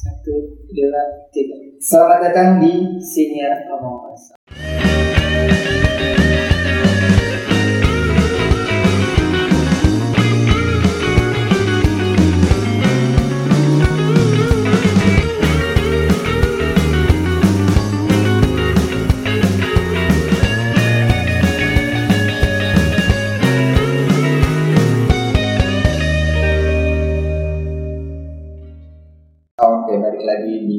Satu, dua, tiga. Selamat datang di Senior Among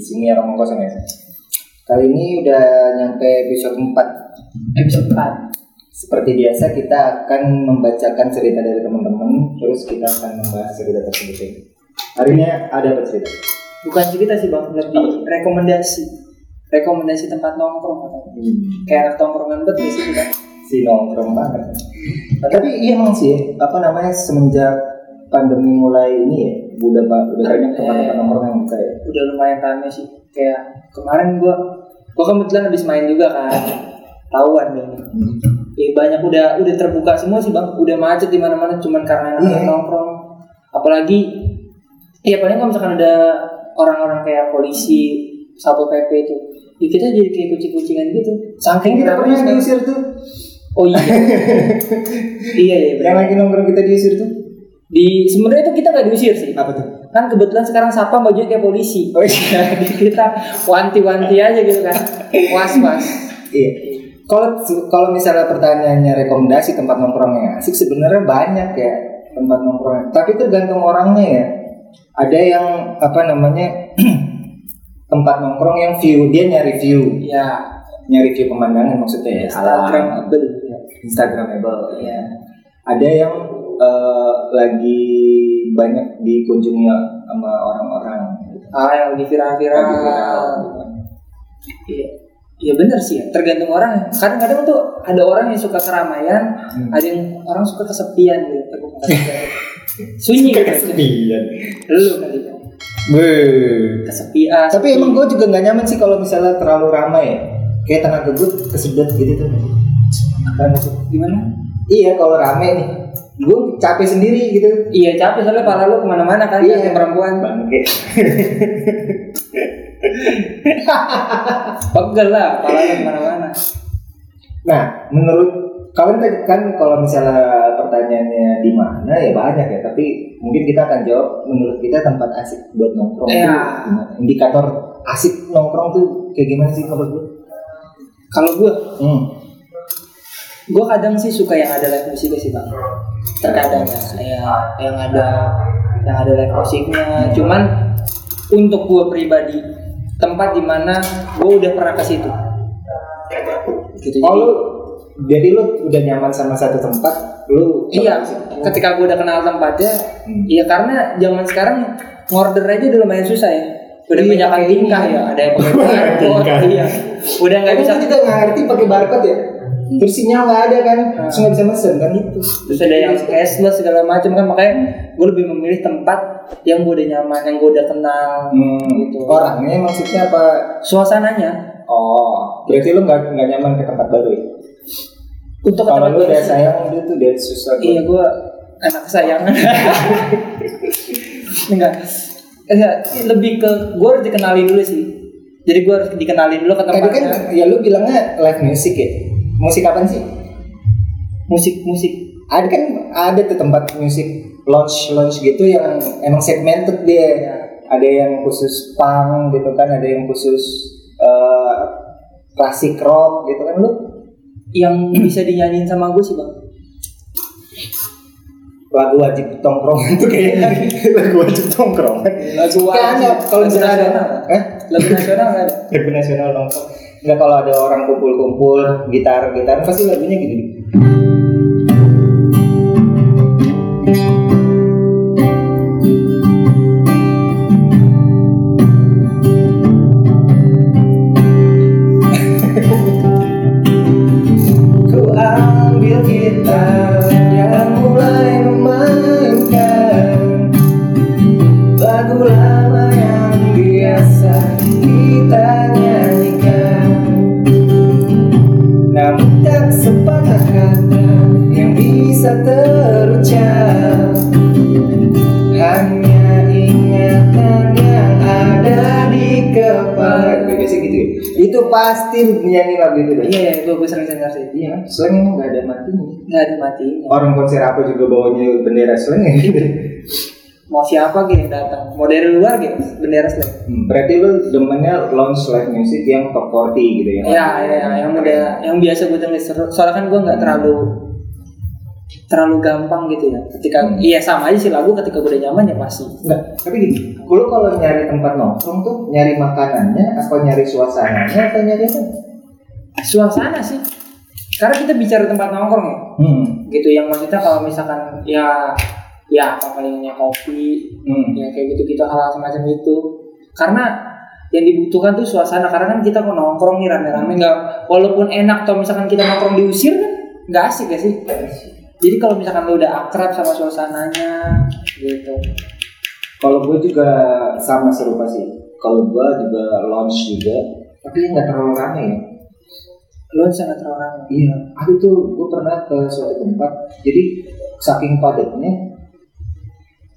sini ya Romong Kosong ya. Kali ini udah nyampe episode 4. Episode 4. Seperti biasa kita akan membacakan cerita dari teman-teman, terus kita akan membahas cerita tersebut. Hari ini ada apa cerita? Bukan cerita sih bang, lebih rekomendasi. Rekomendasi tempat nongkrong. Kayak anak tongkrongan bet sih kita? Si nongkrong banget. Tapi iya emang sih, apa namanya semenjak pandemi mulai ini ya, udah ba- udah banyak tempat-tempat nongkrong yang buka ya. Udah lumayan rame sih. Kayak kemarin gua, gua kebetulan habis main juga kan. Tahuan deh. Eh, banyak udah udah terbuka semua sih bang, udah macet di mana-mana cuman karena Iya. nongkrong. Apalagi, ya paling kalau misalkan ada orang-orang kayak polisi, satpol pp itu, ya kita jadi kayak kucing-kucingan gitu. Saking Kita pernah diusir tuh. Oh iya, iya iya. Yang lagi nongkrong kita diusir tuh. Di sebenarnya itu kita nggak diusir sih. Apa tuh? Kan kebetulan sekarang satpam bajunya kayak polisi. Oh iya. Jadi kita wanti-wanti aja gitu kan. Was-was. Iya. Kalau kalau misalnya pertanyaannya rekomendasi tempat nongkrong yang asik sebenarnya banyak ya tempat nongkrong. Tapi tergantung orangnya ya. Ada yang apa namanya tempat nongkrong yang view dia nyari view, Ya, nyari view pemandangan maksudnya ya. Instagramable. Ya. Instagramable. Ya. Ada yang eh, lagi banyak dikunjungi sama orang-orang. gitu. Ah, yang lagi viral-viral. Iya. Iya benar sih ya, tergantung orang. Kadang-kadang tuh ada orang yang suka keramaian, Hmm. ada yang orang suka kesepian gitu. Sunyi gitu. Kesepian. Lu kali kan. Beuh. Kesepian. Tapi emang gue juga nggak nyaman sih kalau misalnya terlalu ramai ya. Kayak tenaga gue kesedot gitu tuh. Kan gimana? Iya kalau rame nih, gue capek sendiri gitu. Iya capek soalnya pala lu ke mana-mana kan Iya. kayak perempuan. Bangke. Pegel lah, pala lu ke mana-mana. Nah, menurut kalian tadi kan kalau misalnya pertanyaannya di mana ya banyak ya. Tapi mungkin kita akan jawab menurut kita tempat asik buat nongkrong tuh gimana? Indikator asik nongkrong tuh kayak gimana sih menurut lu? Kalau gue, Hmm. Gue kadang sih suka yang ada live musiknya sih bang. Terkadang ya, ya yang ada yang ada live musiknya. Cuman untuk gue pribadi, tempat di mana gue udah pernah ke situ. Gitu. Oh Jadi, lu jadi lu udah nyaman sama satu tempat, lu iya, ketika gue udah kenal tempatnya, Hmm. iya karena zaman sekarang ngorder aja udah lumayan susah ya. Udah Iya, banyak tingkah ya, ada yang pakai barcode, iya. Udah nggak bisa juga nggak ngerti pakai barcode ya. Terus sinyal nggak ada kan, terus nggak bisa mesen kan itu. terus ada yang cashless segala macam kan makanya gue lebih memilih tempat yang gue udah nyaman yang gue udah kenal Hmm, gitu Orangnya maksudnya apa? suasananya Oh, berarti lu nggak nggak nyaman ke tempat baru ya? untuk Kalau lu udah sayang dia tuh dia susah. buat- iya gue anak kesayangan enggak enggak lebih ke gue harus dikenalin dulu sih jadi gue harus dikenalin dulu ke Tadi kan tempatnya ya lu bilangnya live music ya. Musik apa sih? musik musik. Ada kan ada tuh tempat musik lounge lounge gitu yang emang segmented dia. Ada yang khusus punk gitu kan, ada yang khusus eh, klasik rock gitu kan lu? Yang bisa dinyanyiin sama gue sih bang. Lagu wajib tongkrongan tuh kayaknya. Lagu wajib tongkrongan lagu wajib kalau lagu misalnya ada. nasional eh lagu nasional ada? Lagu nasional nongkrong nggak kalau ada orang kumpul-kumpul gitar gitar pasti lagunya gitu Ku ambil gitar yang mulai bisa terucap Hanya ingatan yang ada itu pasti nyanyi lagu itu deh Iya, gue gue sering dengar sih. iya slang emang nggak ada matinya Nggak ada matinya. orang konser apa juga bawanya bendera slang ya gitu Mau siapa gitu datang? Mau dari luar gitu, bendera slang. Hmm, berarti lu demennya launch live music yang top 40 gitu ya Iya, iya, yang udah yang biasa gue denger. Soalnya kan gue nggak terlalu terlalu gampang gitu ya. Ketika Hmm. iya sama aja sih lagu ketika gue udah nyaman ya pasti. Enggak, tapi gini, lu kalau nyari tempat nongkrong tuh nyari makanannya, apa nyari suasananya, atau nyari apa? Suasana sih. Karena kita bicara tempat nongkrong ya. Hmm. Gitu yang maksudnya kalau misalkan ya ya apa palingnya kopi, Hmm. ya kayak gitu-gitu hal-hal semacam itu. Karena yang dibutuhkan tuh suasana karena kan kita mau nongkrong nih rame-rame nggak walaupun enak atau misalkan kita nongkrong diusir kan nggak asik ya sih jadi kalau misalkan lu udah akrab sama suasananya gitu. Kalau gue juga sama serupa sih. Kalau gue juga launch juga, tapi nggak terlalu rame ya. lu sangat terlalu rame. Iya, aku tuh gue pernah ke suatu tempat, jadi saking padatnya,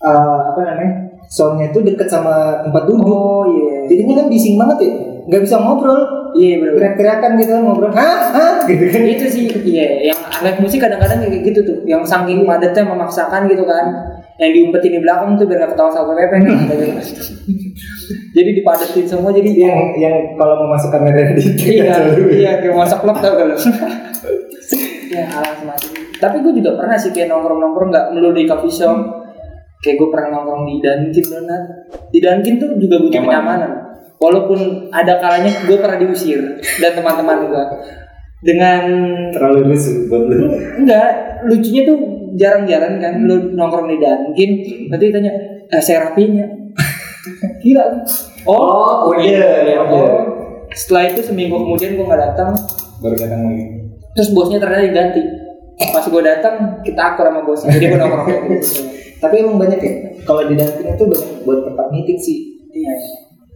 eh, apa namanya, soundnya tuh deket sama tempat duduk. oh iya. Jadinya kan bising banget ya, nggak bisa ngobrol, iya bener. Teriak-teriakan gitu kan ngobrol, hah, hah, gitu kan. itu sih iya yang live musik kadang-kadang kayak gitu tuh. Yang saking padatnya memaksakan gitu kan. Yang diumpetin di belakang tuh biar gak ketawa sama pepe kan? Jadi dipadatin semua jadi Yang yang kalau mau masuk kamera di iya iya kayak masak klub tau gak ya hal semacam tapi gue juga pernah sih kayak nongkrong nongkrong nggak melulu di coffee shop. Kayak gue pernah nongkrong di Dunkin Donat di Dunkin tuh juga butuh Nyaman. kenyamanan. Walaupun ada kalanya gue pernah diusir dan teman-teman gue dengan terlalu lusuh buat lu. enggak lucunya tuh jarang-jarang kan lu nongkrong di Dunkin nanti tanya eh, saya rapinya gila Oh, udah, ya udah. oh. setelah itu seminggu kemudian gue nggak datang Baru datang lagi. terus bosnya ternyata diganti pas gue datang kita akur sama bosnya jadi gue nongkrong gitu Tapi emang banyak ya. Kalau di Dunkin itu banyak buat tempat meeting sih. iya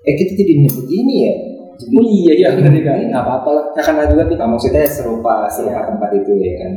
Eh kita jadi nyebut ini ya. Oh iya iya benar juga nggak apa-apa lah nggak kenal juga kita maksudnya serupa serupa tempat itu ya kan.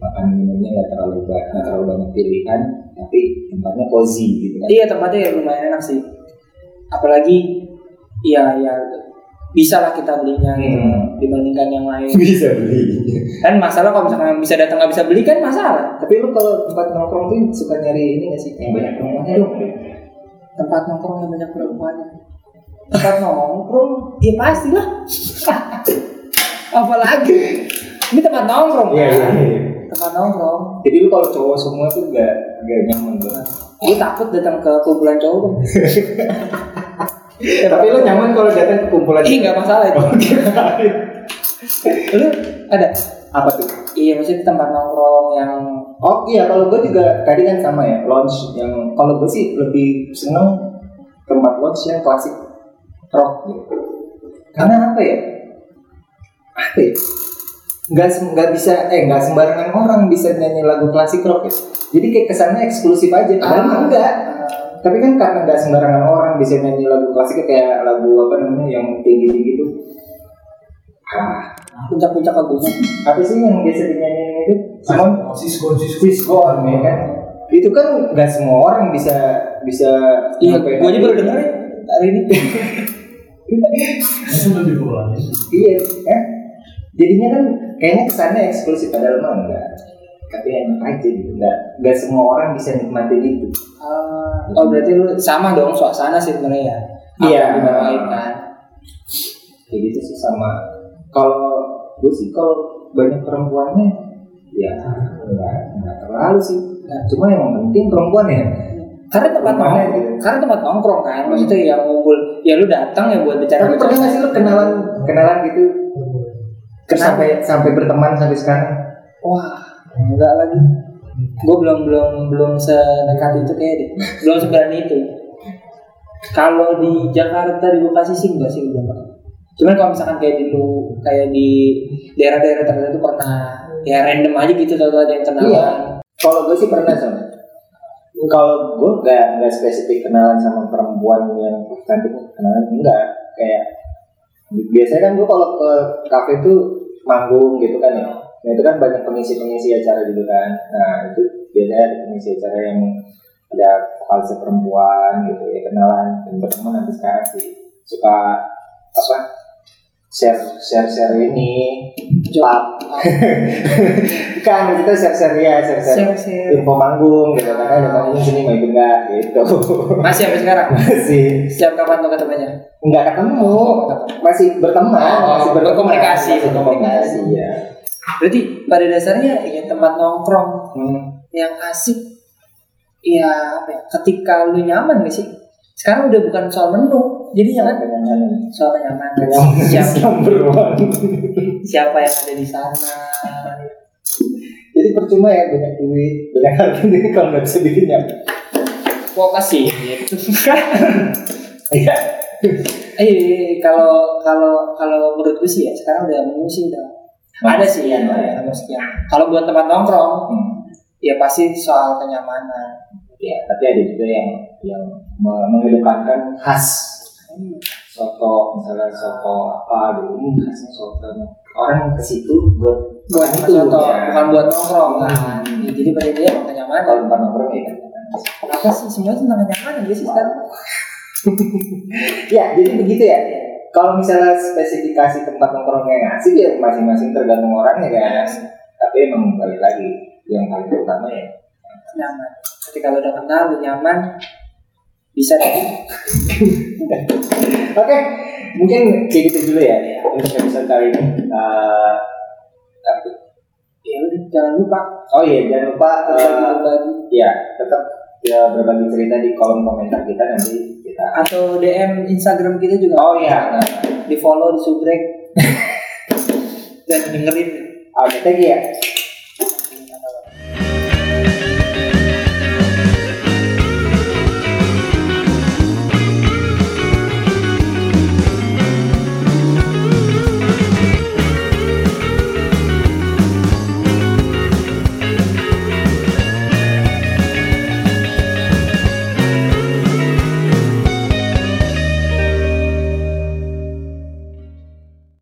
Makan minumnya nggak terlalu banyak, nggak terlalu banyak pilihan, tapi tempatnya cozy gitu kan. iya tempatnya ya lumayan enak sih apalagi iya ya bisa lah kita belinya gitu Hmm. dibandingkan yang lain Bisa beli. kan masalah kalau misalkan bisa datang nggak bisa beli kan masalah tapi lu kalau tempat nongkrong tuh suka nyari ini nggak sih? Yang banyak perempuannya tempat nongkrong yang banyak perempuannya tempat nongkrong. Ya pasti lah. Apalagi? Ini tempat nongkrong Iya, kan? iya, iya. tempat nongkrong. Jadi lu kalau cowok semua tuh gak, gak nyaman banget. gue takut datang ke kumpulan cowok Ya, tapi lu nyaman kalau datang ke kumpulan ih nggak masalah itu. Lu ada? Apa tuh? iya maksudnya tempat nongkrong yang Oh iya, kalau gue juga tadi kan sama ya, launch yang kalau gue sih lebih seneng tempat launch yang klasik rock gitu. Karena apa ya? Apa ya? Nggak, sem- nggak bisa, eh nggak sembarangan orang bisa nyanyi lagu klasik rock ya. Jadi kayak kesannya eksklusif aja, padahal mah enggak. Tapi kan karena nggak sembarangan orang bisa nyanyi lagu klasik kayak lagu apa namanya yang tinggi-tinggi gitu. Ah, puncak-puncak lagunya apa sih yang biasa dinyanyiin itu? Simon Cisco. Fiskon ya kan itu kan nggak semua orang bisa bisa iya nyampe- gue aja baru denger ya hari ini Itu lebih kurang. iya eh. Jadinya kan kayaknya kesannya eksklusif padahal mah enggak. Tapi enak aja gitu nggak nggak semua orang bisa nikmatin itu Ah, oh berarti lu sama dong suasana sih sebenarnya ya? Apa Iya. dibawain kan? Kayak gitu sih sama. Kalau gue sih kalau banyak perempuannya ya nggak nggak terlalu sih. Nah, cuma yang penting perempuan ya karena tempat nongkrong. gitu. karena tempat nongkrong kan. Maksudnya yang ngumpul ya lu datang ya buat bicara tapi pernah nggak sih lu kenalan kenalan gitu? Terus Kenal. sampai sampai berteman sampai sekarang? Wah enggak lagi. Gue belum belum belum sedekat itu kayak deh belum seberani itu. Kalau di Jakarta di Bekasi sih enggak sih belum pernah. Cuman kalau misalkan kayak di lu kayak di daerah-daerah tertentu pernah. Ya random aja gitu tau ada yang kenalan Iya. Kalau gue sih pernah sama. Kalau gue nggak nggak spesifik kenalan sama perempuan yang cantik kenalan enggak kayak biasanya kan gue kalau ke kafe tuh manggung gitu kan ya. Nah itu kan banyak pengisi-pengisi acara gitu kan. Nah itu biasanya ada pengisi acara yang ada vokalis perempuan gitu ya kenalan dan berteman nanti sekarang sih suka apa share share share ini pub kan kita share share ya share share Share-share. info manggung gitu kan ada manggung sini mau ikut nggak gitu Masih sampai sekarang? masih Setiap kapan tuh ketemunya? nggak ketemu masih berteman Oh, masih berkomunikasi, masih berkomunikasi ya Berarti pada dasarnya ya tempat nongkrong hmm. yang asik ya ya, ketika lu nyaman gak sih? Sekarang udah bukan soal menu, jadi jangan Kenyamanan. soal kenyamanan. Kenyamanan Siapa, one. siapa yang ada di sana? Jadi percuma ya banyak duit, banyak harta ini kalau nggak bisa bikin nyaman. Fokus sih. Iya. Eh kalau kalau kalau menurut gue sih ya sekarang udah menu sih udah ada sih ya, ada sekian. Kalau buat tempat nongkrong Hmm. ya pasti soal kenyamanan. Ya, tapi ada juga yang yang me- mengedepankan khas soto misalnya soto apa gitu hmm, khasnya soto orang ke situ buat Buat itu, itu ya. bukan buat nongkrong kan. Hmm. Ya, jadi pada dia kenyamanan. kalau tempat nongkrong ya Apa sih semuanya tentang kenyamanan gak sih sekarang? ya jadi begitu ya kalau misalnya spesifikasi tempat nongkrongnya yang asik ya masing-masing tergantung orangnya kan tapi emang balik lagi yang paling utama ya Nyaman. Ketika lo udah kenal, lo nyaman, bisa deh. oke mungkin kayak gitu dulu ya untuk episode kali ini Eh, tapi- Ya udah, jangan lupa oh iya jangan lupa berbagi ya tetap ya berbagi cerita di kolom komentar kita nanti kita atau DM Instagram kita juga. oh iya nah, Di follow, di subrek dan dengerin. oke thank you ya